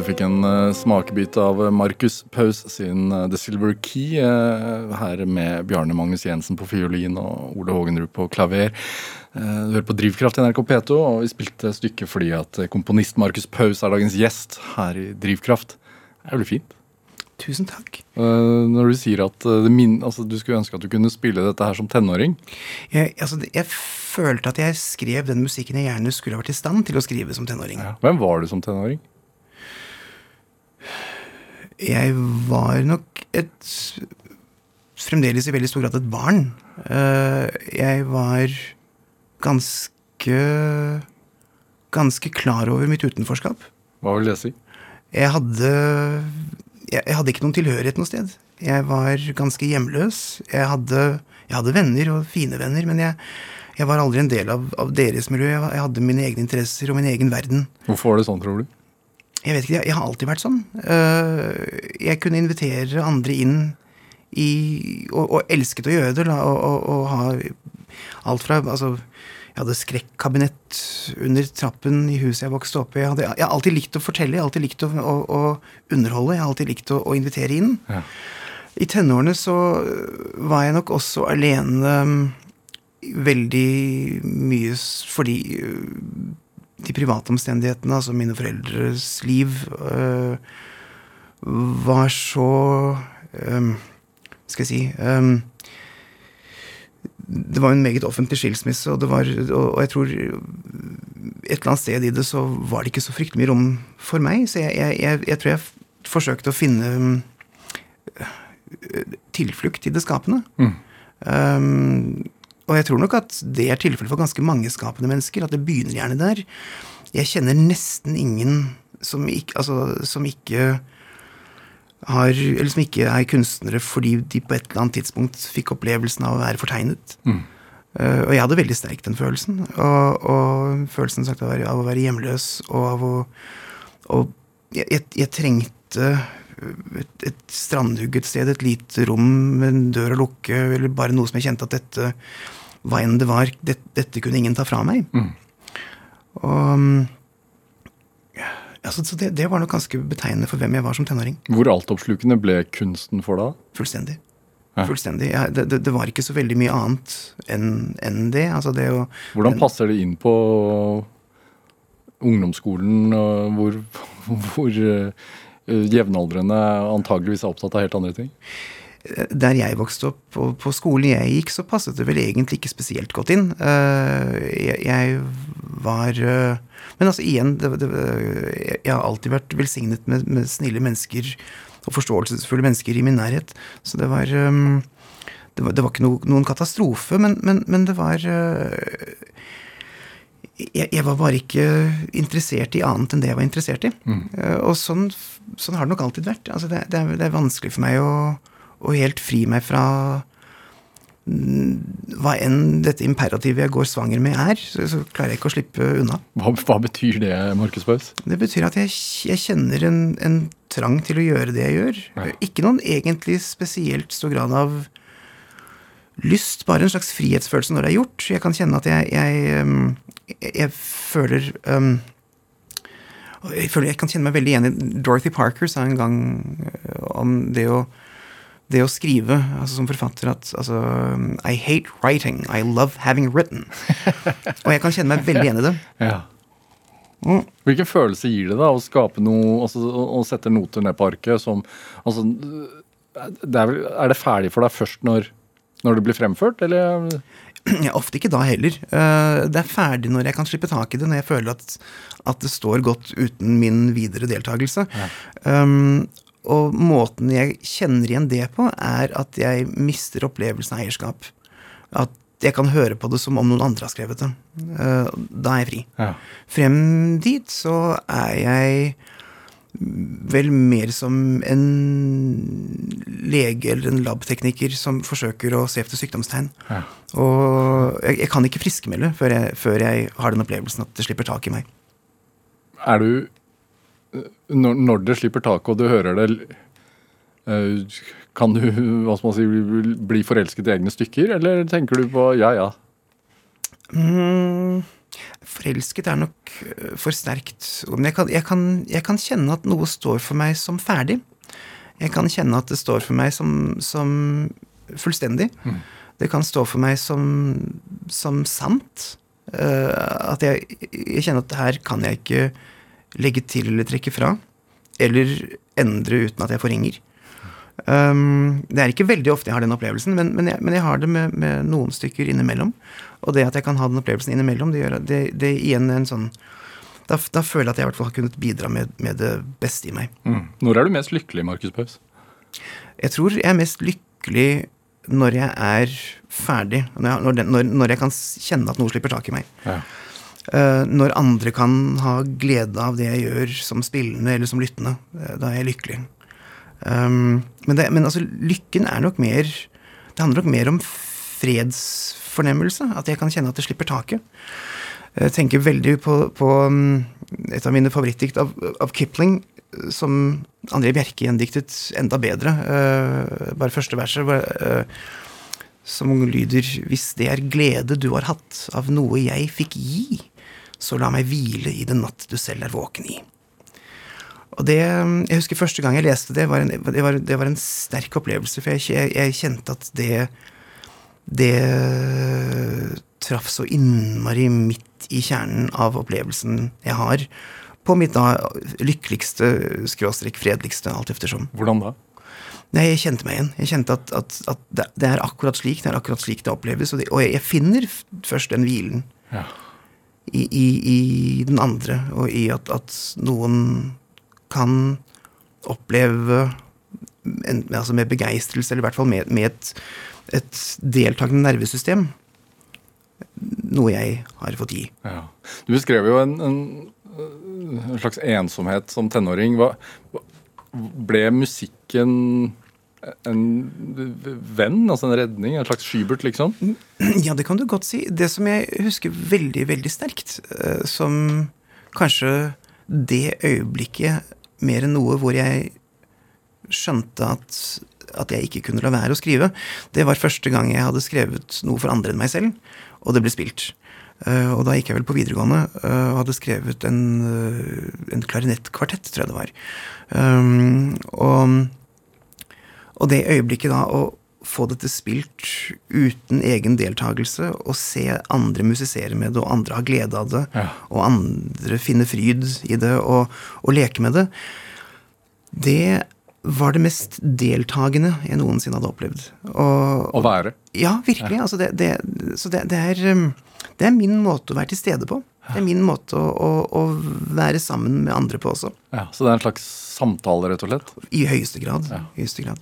Du fikk en uh, smakebit av Markus Paus sin uh, The Silver Key. Uh, her med Bjarne Magnus Jensen på fiolin og Ole Hågenrud på klaver. du hører på Drivkraft i NRK P2, og vi spilte stykket fordi at komponist Markus Paus er dagens gjest her i Drivkraft. Det er veldig fint. Tusen takk. når du sier at min, altså, du skulle ønske at du kunne spille dette her som tenåring? Jeg, altså, jeg følte at jeg skrev den musikken jeg gjerne skulle vært i stand til å skrive som tenåring. Ja. Hvem var du som tenåring? Jeg var nok et Fremdeles i veldig stor grad et barn. Eh, jeg var ganske Ganske klar over mitt utenforskap. Hva vil det si? Jeg hadde Jeg hadde ikke noen tilhørighet noe sted. Jeg var ganske hjemløs. Jeg hadde, jeg hadde venner, og fine venner, men jeg, jeg var aldri en del av, av deres miljø. Jeg, jeg, hadde mine egne interesser og min egen verden. Hvorfor var det sånn, tror du? Jeg vet ikke, jeg, har alltid vært sånn. Uh, jeg kunne invitere andre inn i Og, og elsket å gjøre det. Og, og, og, ha alt fra Altså, jeg hadde skrekkabinett under trappen i huset jeg vokste opp i. Jeg, jeg, har alltid likt å fortelle, jeg har alltid likt å, å, å underholde, jeg har alltid likt å, å invitere inn. Ja. I tenårene så var jeg nok også alene mm, veldig mye fordi de private omstendighetene, altså mine foreldres liv, øh, var så øh, Skal jeg si øh, Det var en meget offentlig skilsmisse, og, det var, og, og, jeg tror et eller annet sted i det så var det ikke så fryktelig mye rom for meg. Så jeg, jeg, jeg, jeg tror jeg forsøkte å finne tilflukt i det skapende. Mm. Um, og jeg tror nok at det er tilfellet for ganske mange skapende mennesker, at det begynner gjerne der. Jeg kjenner nesten ingen som ikke, altså, som ikke har, eller som ikke er kunstnere fordi de på et eller annet tidspunkt fikk opplevelsen av å være fortegnet. Mm. Uh, og jeg hadde veldig sterkt den følelsen. Og, og følelsen sagt, av, å være hjemløs og av å Og jeg, jeg, jeg trengte et, et strandhugget sted, et lite rom med en dør å lukke, eller bare noe som jeg kjente at dette hva enn det var, det, dette kunne ingen ta fra meg. Mm. Og altså, så det, det, var nok ganske betegnende for hvem jeg var som tenåring. Hvor altoppslukende ble kunsten for da? Fullstendig. Ja. Fullstendig. Ja, det, det, var ikke så veldig mye annet enn en det. Altså det å, Hvordan passer det inn på ungdomsskolen, hvor, hvor uh, jevnaldrende antageligvis er opptatt av helt andre ting? Der jeg vokste opp, og på skolen jeg gikk, så passet det vel egentlig ikke spesielt godt inn. Eh, jeg var eh, Men altså, igjen, det, det, jeg har alltid vært velsignet med, med, snille mennesker og forståelsesfulle mennesker i min nærhet. Så det var eh, Det var, det var ikke no, noen katastrofe, men, men, men det var jeg, jeg, var bare ikke interessert i annet enn det jeg var interessert i. Mm. Og sånn, sånn, har det nok alltid vært. Altså det, det, er, det, er, vanskelig for meg å, og helt fri meg fra mm, hva enn dette imperativet jeg går svanger med, er, så, så klarer jeg ikke å slippe unna. Hva, hva betyr det, Markus Paus? Det betyr at jeg, jeg kjenner en, en, trang til å gjøre det jeg gjør. Ja. Ikke noen egentlig spesielt stor grad av lyst, bare en slags frihetsfølelse når det er gjort. Jeg kan kjenne at jeg, jeg, jeg føler um, jeg, føler jeg kan kjenne meg veldig igjen i Dorothy Parker sa en gang øh, om det å det å skrive altså som forfatter at altså, I hate writing. I love having written. Og jeg kan kjenne meg veldig igjen i det. Ja. Mm. Hvilken følelse gir det da å skape noe, altså å sette noter ned på arket som altså, det er, vel, er, det ferdig for deg først når, når det blir fremført, eller? Ja, ofte ikke da heller. Eh, det er ferdig når jeg kan slippe tak i det, når jeg føler at, at det står godt uten min videre deltakelse. Ja. Um, og måten jeg kjenner igjen det på, er at jeg mister opplevelsen av eierskap. At jeg kan høre på det som om noen andre har skrevet det. Eh, da er jeg fri. Ja. Frem dit så er jeg vel mer som en lege eller en labtekniker som forsøker å se etter sykdomstegn. Ja. Og jeg, jeg, kan ikke friskmelde før jeg, før jeg har den opplevelsen at det slipper tak i meg. Er du når, når det slipper taket, og du hører det eh, kan du hva skal man si, bli forelsket i egne stykker, eller tenker du på ja, ja? Mm, Forelsket er nok øh, for sterkt. Men jeg kan, jeg, kan, jeg kan kjenne at noe står for meg som ferdig. Jeg kan kjenne at det står for meg som, som fullstendig. Det kan stå for meg som, som sant. Uh, at jeg, jeg, kjenner at her kan jeg ikke legge til eller trekke fra. Eller endre uten at jeg forringer. Um, det er ikke veldig ofte jeg har den opplevelsen, men, men, jeg, men jeg, har det med, med, noen stykker innimellom. Og det at jeg kan ha den opplevelsen innimellom, det gjør det, det igjen en sånn da, da, føler jeg at jeg i hvert fall har kunnet bidra med, med det beste i meg. Mm. Når er du mest lykkelig, Markus Paus? Jeg tror jeg er mest lykkelig når jeg er ferdig. Når jeg, når, når, jeg kan kjenne at noe slipper tak i meg. Ja. Uh, når andre kan ha glede av det jeg gjør som spillende eller som lyttende. Uh, da er jeg lykkelig. Um, men, det, men altså, lykken er nok mer Det handler nok mer om fredsfornemmelse. At jeg kan kjenne at det slipper taket. Jeg tenker veldig på, på um, et av mine favorittdikt av, av, Kipling, som André Bjerke gjendiktet enda bedre. Uh, bare første verset, uh, som lyder Hvis det er glede du har hatt av noe jeg fikk gi, så la meg hvile i den natt du selv er våken i. Og det, Jeg husker første gang jeg leste det, var en, det, var, det var en sterk opplevelse. For jeg, jeg, kjente at det Det traff så innmari midt i kjernen av opplevelsen jeg har på mitt da lykkeligste, skråstrek fredeligste, alt eftersom. Hvordan da? Nei, Jeg kjente meg igjen. Jeg kjente at, at, at det, det, er akkurat slik det er akkurat slik det oppleves. Og, det, og jeg, finner først den hvilen ja. I, i, i, den andre, og i at, at noen kan oppleve en, altså med begeistrelse, eller i hvert fall med, med et, et deltakende nervesystem. Noe jeg har fått gi. Ja. Du beskrev jo en, en, en, slags ensomhet som tenåring. Hva, ble musikken en venn? Altså en redning? En slags Skybert, liksom? Ja, det kan du godt si. Det som jeg husker veldig, veldig sterkt, eh, som kanskje det øyeblikket mer enn noe hvor jeg skjønte at, at jeg ikke kunne la være å skrive. Det var første gang jeg hadde skrevet noe for andre enn meg selv, og det ble spilt. Uh, og da gikk jeg vel på videregående uh, og hadde skrevet en, uh, en klarinettkvartett, tror jeg det var. Um, og, og, det øyeblikket da å få dette spilt uten egen deltakelse, og se andre musisere med det, og andre ha glede av det, ja. og andre finne fryd i det, og, og, leke med det, det var det mest deltakende jeg noensinne hadde opplevd. Å være? Ja, virkelig. Ja. Altså det, det, så det, det, er, um, det er min måte å være til stede på. Det er min måte å, å, å, være sammen med andre på også. Ja, Så det er en slags samtale, rett og slett? I høyeste grad. Ja. I høyeste grad.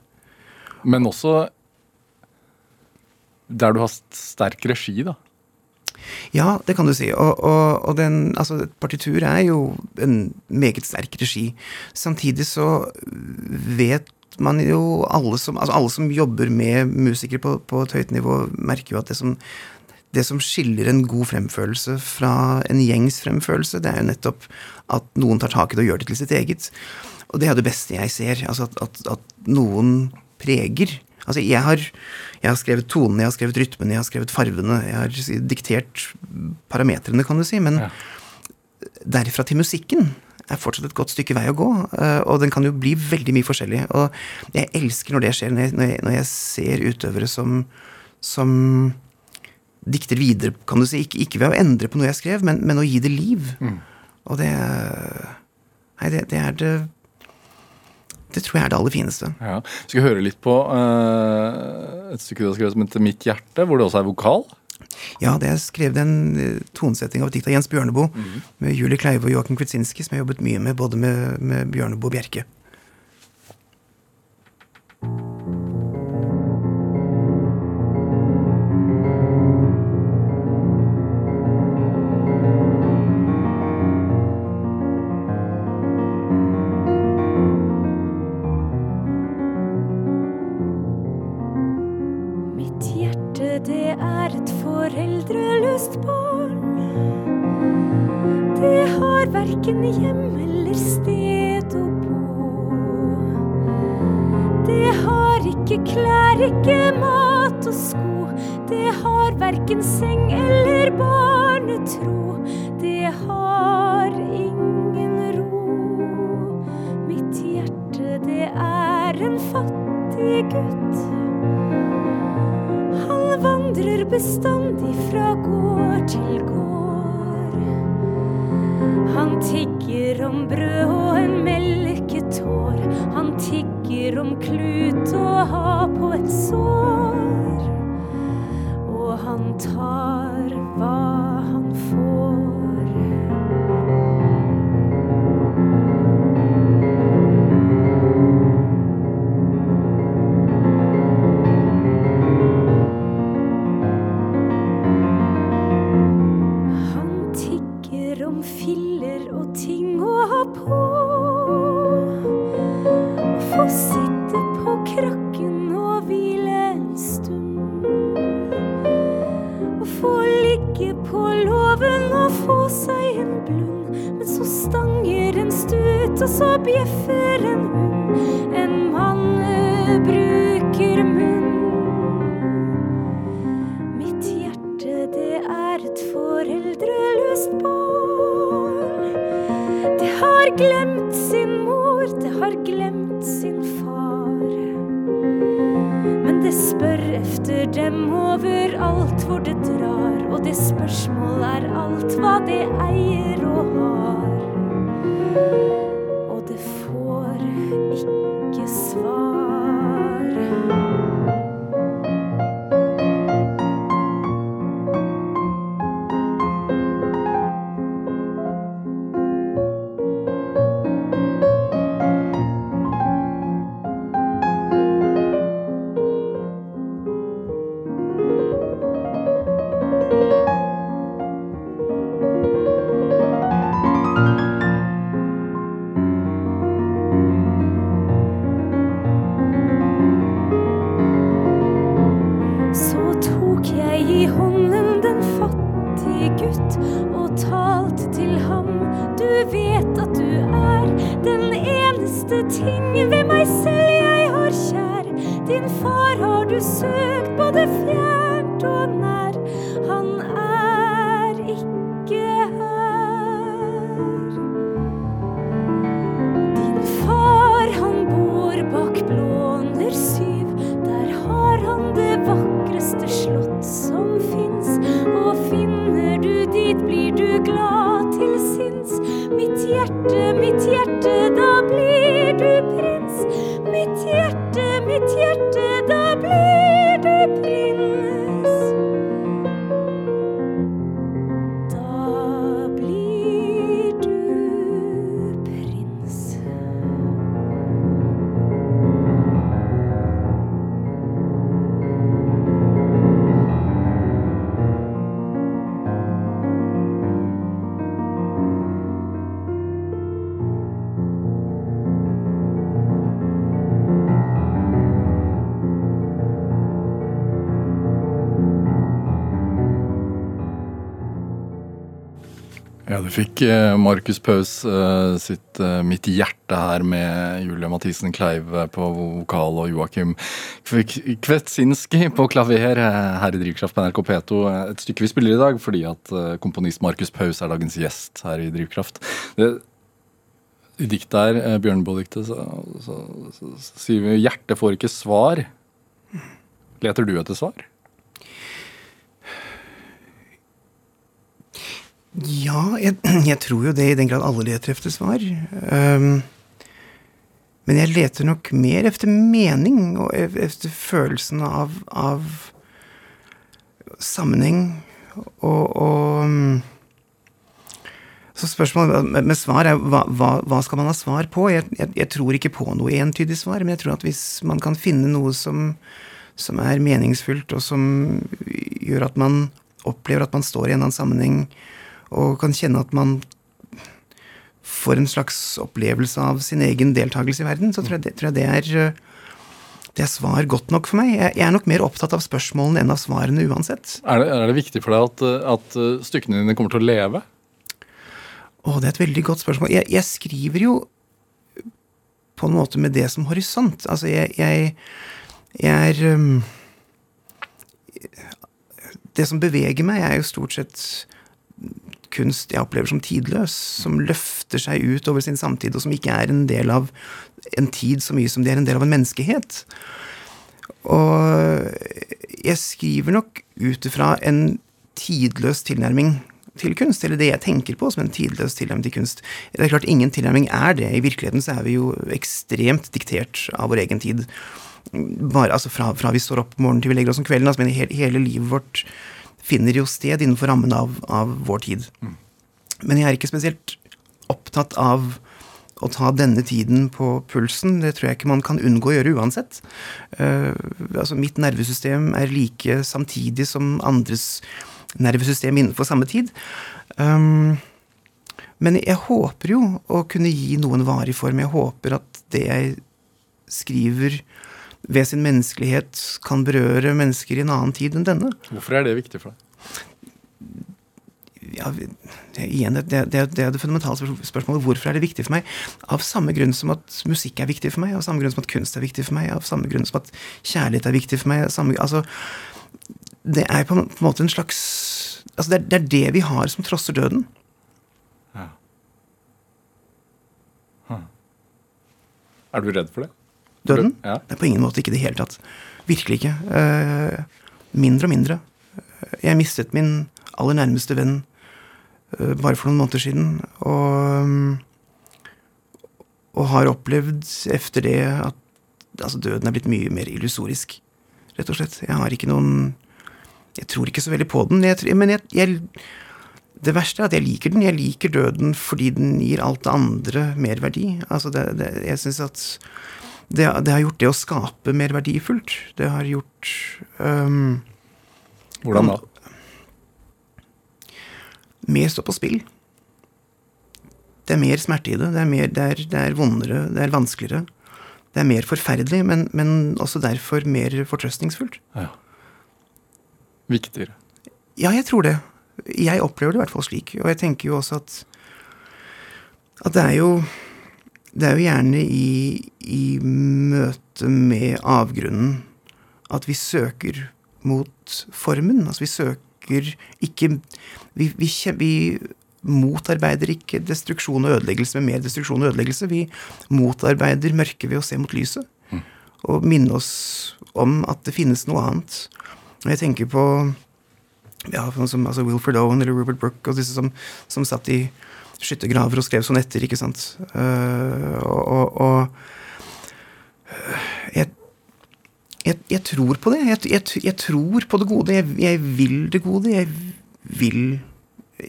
Men også der du har sterk regi, da. Ja, det kan du si. Og, og, og den, altså, partitur er jo en meget sterk regi. Samtidig så vet man jo alle som, altså alle som jobber med musikere på, på et høyt nivå, merker jo at det som, det som skiller en god fremførelse fra en gjengs fremførelse, det er jo nettopp at noen tar tak i det og gjør det til sitt eget. Og det er det beste jeg ser. Altså at, at, at noen preger Altså, jeg har, jeg har skrevet tonene, jeg har skrevet rytmene, jeg har skrevet farvene. Jeg har diktert parametrene, kan du si. Men ja. derfra til musikken er fortsatt et godt stykke vei å gå. Eh, og den kan jo bli veldig mye forskjellig. Og jeg elsker når det skjer, når jeg, når jeg ser utøvere som, som dikter videre, kan du si. Ikke, ikke, ved å endre på noe jeg skrev, men, men å gi det liv. Mm. Og det Nei, det, det er det det tror jeg er det aller fineste. Ja. Vi skal høre litt på uh, et stykke du har skrevet som heter 'Mitt hjerte', hvor det også er vokal. Ja, det er skrevet en uh, tonesetting av et dikt av Jens Bjørneboe mm med Julie Kleive og Joakim Kvitsinski, som jeg har jobbet mye med, både med, med Bjørneboe og Bjerke. Tigger om klut å ha på et sår. Og han tar fikk eh, Markus Paus eh, sitt eh, 'Mitt hjerte' her med Julie Mathisen Kleive på vokal og Joakim Kvetsinski på klaver her i Drivkraft på NRK P2. eh, Et stykke vi spiller i dag fordi at komponist Markus Paus er dagens gjest her i Drivkraft. Det, I diktet her, Bjørneboe-diktet, så, så, så, så sier vi 'hjertet får ikke svar'. Leter du etter svar? Ja, jeg, jeg tror jo det i den grad alle leter efter svar. Um, men jeg leter nok mer efter mening og etter følelsen av, av sammenheng og, og Så spørsmålet med, svar er hva, hva skal man ha svar på? Jeg, jeg, jeg tror ikke på noe entydig svar, men jeg tror at hvis man kan finne noe som, som er meningsfullt, og som gjør at man opplever at man står i en eller annen sammenheng, og kan kjenne at man får en slags opplevelse av sin egen deltakelse i verden, så tror jeg det, tror jeg det er eh, det er svar godt nok for meg. Jeg, er nok mer opptatt av spørsmålene enn av svarene uansett. Er det, er det viktig for deg at, at eh, stykkene dine kommer til å leve? Å, det er et veldig godt spørsmål. Jeg, jeg skriver jo på en måte med det som horisont. Altså, jeg, jeg, jeg er um, Det som beveger meg, er jo stort sett kunst jeg opplever som tidløs, som løfter seg ut over sin samtid, og som ikke er en del av en tid så mye som de er en del av en menneskehet. Og jeg skriver nok ut ifra en tidløs tilnærming til kunst, eller det jeg tenker på som en tidløs tilnærming til kunst. Det er klart ingen tilnærming er det. I virkeligheten så er vi jo ekstremt diktert av vår egen tid. Bare altså fra, fra vi står opp om morgenen til vi legger oss om kvelden. Altså, men hele, hele livet vårt finner jo sted innenfor rammen av, av vår tid. Men jeg er ikke spesielt opptatt av å ta denne tiden på pulsen. Det tror jeg ikke man kan unngå å gjøre uansett. Uh, altså Mitt nervesystem er like samtidig som andres nervesystem innenfor samme tid. Um, men jeg håper jo å kunne gi noen varig form. Jeg håper at det jeg skriver ved sin menneskelighet kan berøre mennesker i en annen tid enn denne. Hvorfor er det viktig for deg? ja, igjen, det, det, det er det fundamentale spørsmålet. Hvorfor er det viktig for meg? Av samme grunn som at musikk er viktig for meg, av samme grunn som at kunst er viktig for meg, av samme grunn som at kjærlighet er viktig for meg. Samme, altså, det er på en måte en slags altså det, er, det er det vi har som trosser døden. Ja. Hm. Er du redd for det? Døden? Ja. er på ingen måte ikke i det hele tatt. Virkelig ikke. Uh, mindre og mindre. Jeg mistet min aller nærmeste venn uh, bare for noen måneder siden. Og, um, og har opplevd efter det at altså, døden er blitt mye mer illusorisk, rett og slett. Jeg har ikke noen Jeg tror ikke så veldig på den. Jeg, men jeg, jeg, det verste er at jeg liker den. Jeg liker døden fordi den gir alt det andre mer verdi. Altså det, det, jeg syns at det, det, har gjort det å skape mer verdifullt. Det har gjort um, Hvordan da? Mer står på spill. Det er mer smerte i det. Det er, mer, det er, det er vondere, det er vanskeligere. Det er mer forferdelig, men, men også derfor mer fortrøstningsfullt. Ja. Viktigere. Ja, jeg tror det. Jeg opplever det i hvert fall slik. Og jeg tenker jo også at at det er jo Det er jo gjerne i, i møte med avgrunnen at vi søker mot formen. Altså vi søker ikke Vi, vi, vi motarbeider ikke destruksjon og ødeleggelse med mer destruksjon og ødeleggelse. Vi motarbeider mørket ved å se mot lyset. Mm. Og minne oss om at det finnes noe annet. Og jeg tenker på ja, som altså Wilfred Owen eller Rupert Brooke og disse som, som satt i skyttergraver og skrev sonetter, ikke sant. Uh, og, og jeg, jeg, jeg, tror på det. Jeg, jeg, tror på det gode. Jeg, vil det gode. Jeg vil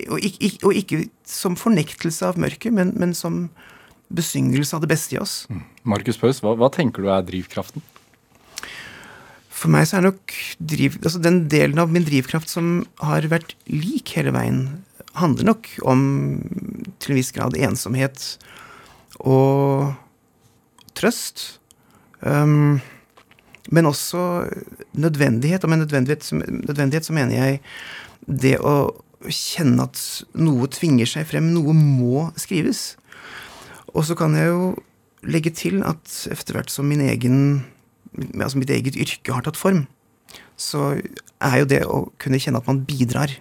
og ikke, og ikke, som fornektelse av mørket, men, men, som besyngelse av det beste i oss. Mm. Markus Paus, hva, hva, tenker du er drivkraften? For meg så er nok driv, altså den delen av min drivkraft som har vært lik hele veien, handler nok om til en viss grad ensomhet og trøst. Um, men også nødvendighet. Og med nødvendighet, nødvendighet så mener jeg det å kjenne at noe tvinger seg frem, noe må skrives. Og så kan jeg jo legge til at etter hvert som min egen, altså mitt eget yrke har tatt form, så er jo det å kunne kjenne at man bidrar,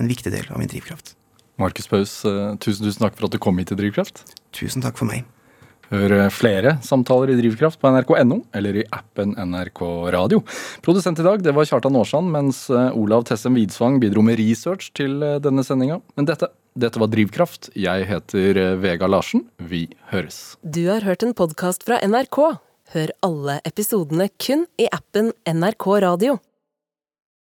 en viktig del av min drivkraft. Markus Paus, tusen, tusen takk for at du kom hit til Drivkraft. Tusen takk for meg. Hør flere samtaler i Drivkraft på nrk.no eller i appen NRK Radio. Produsent i dag det var Kjartan Aarsand, mens Olav Tessem Widsvang bidro med research til denne sendinga. Men dette, dette var Drivkraft. Jeg heter Vega Larsen. Vi høres. Du har hørt en podkast fra NRK. Hør alle episodene kun i appen NRK Radio.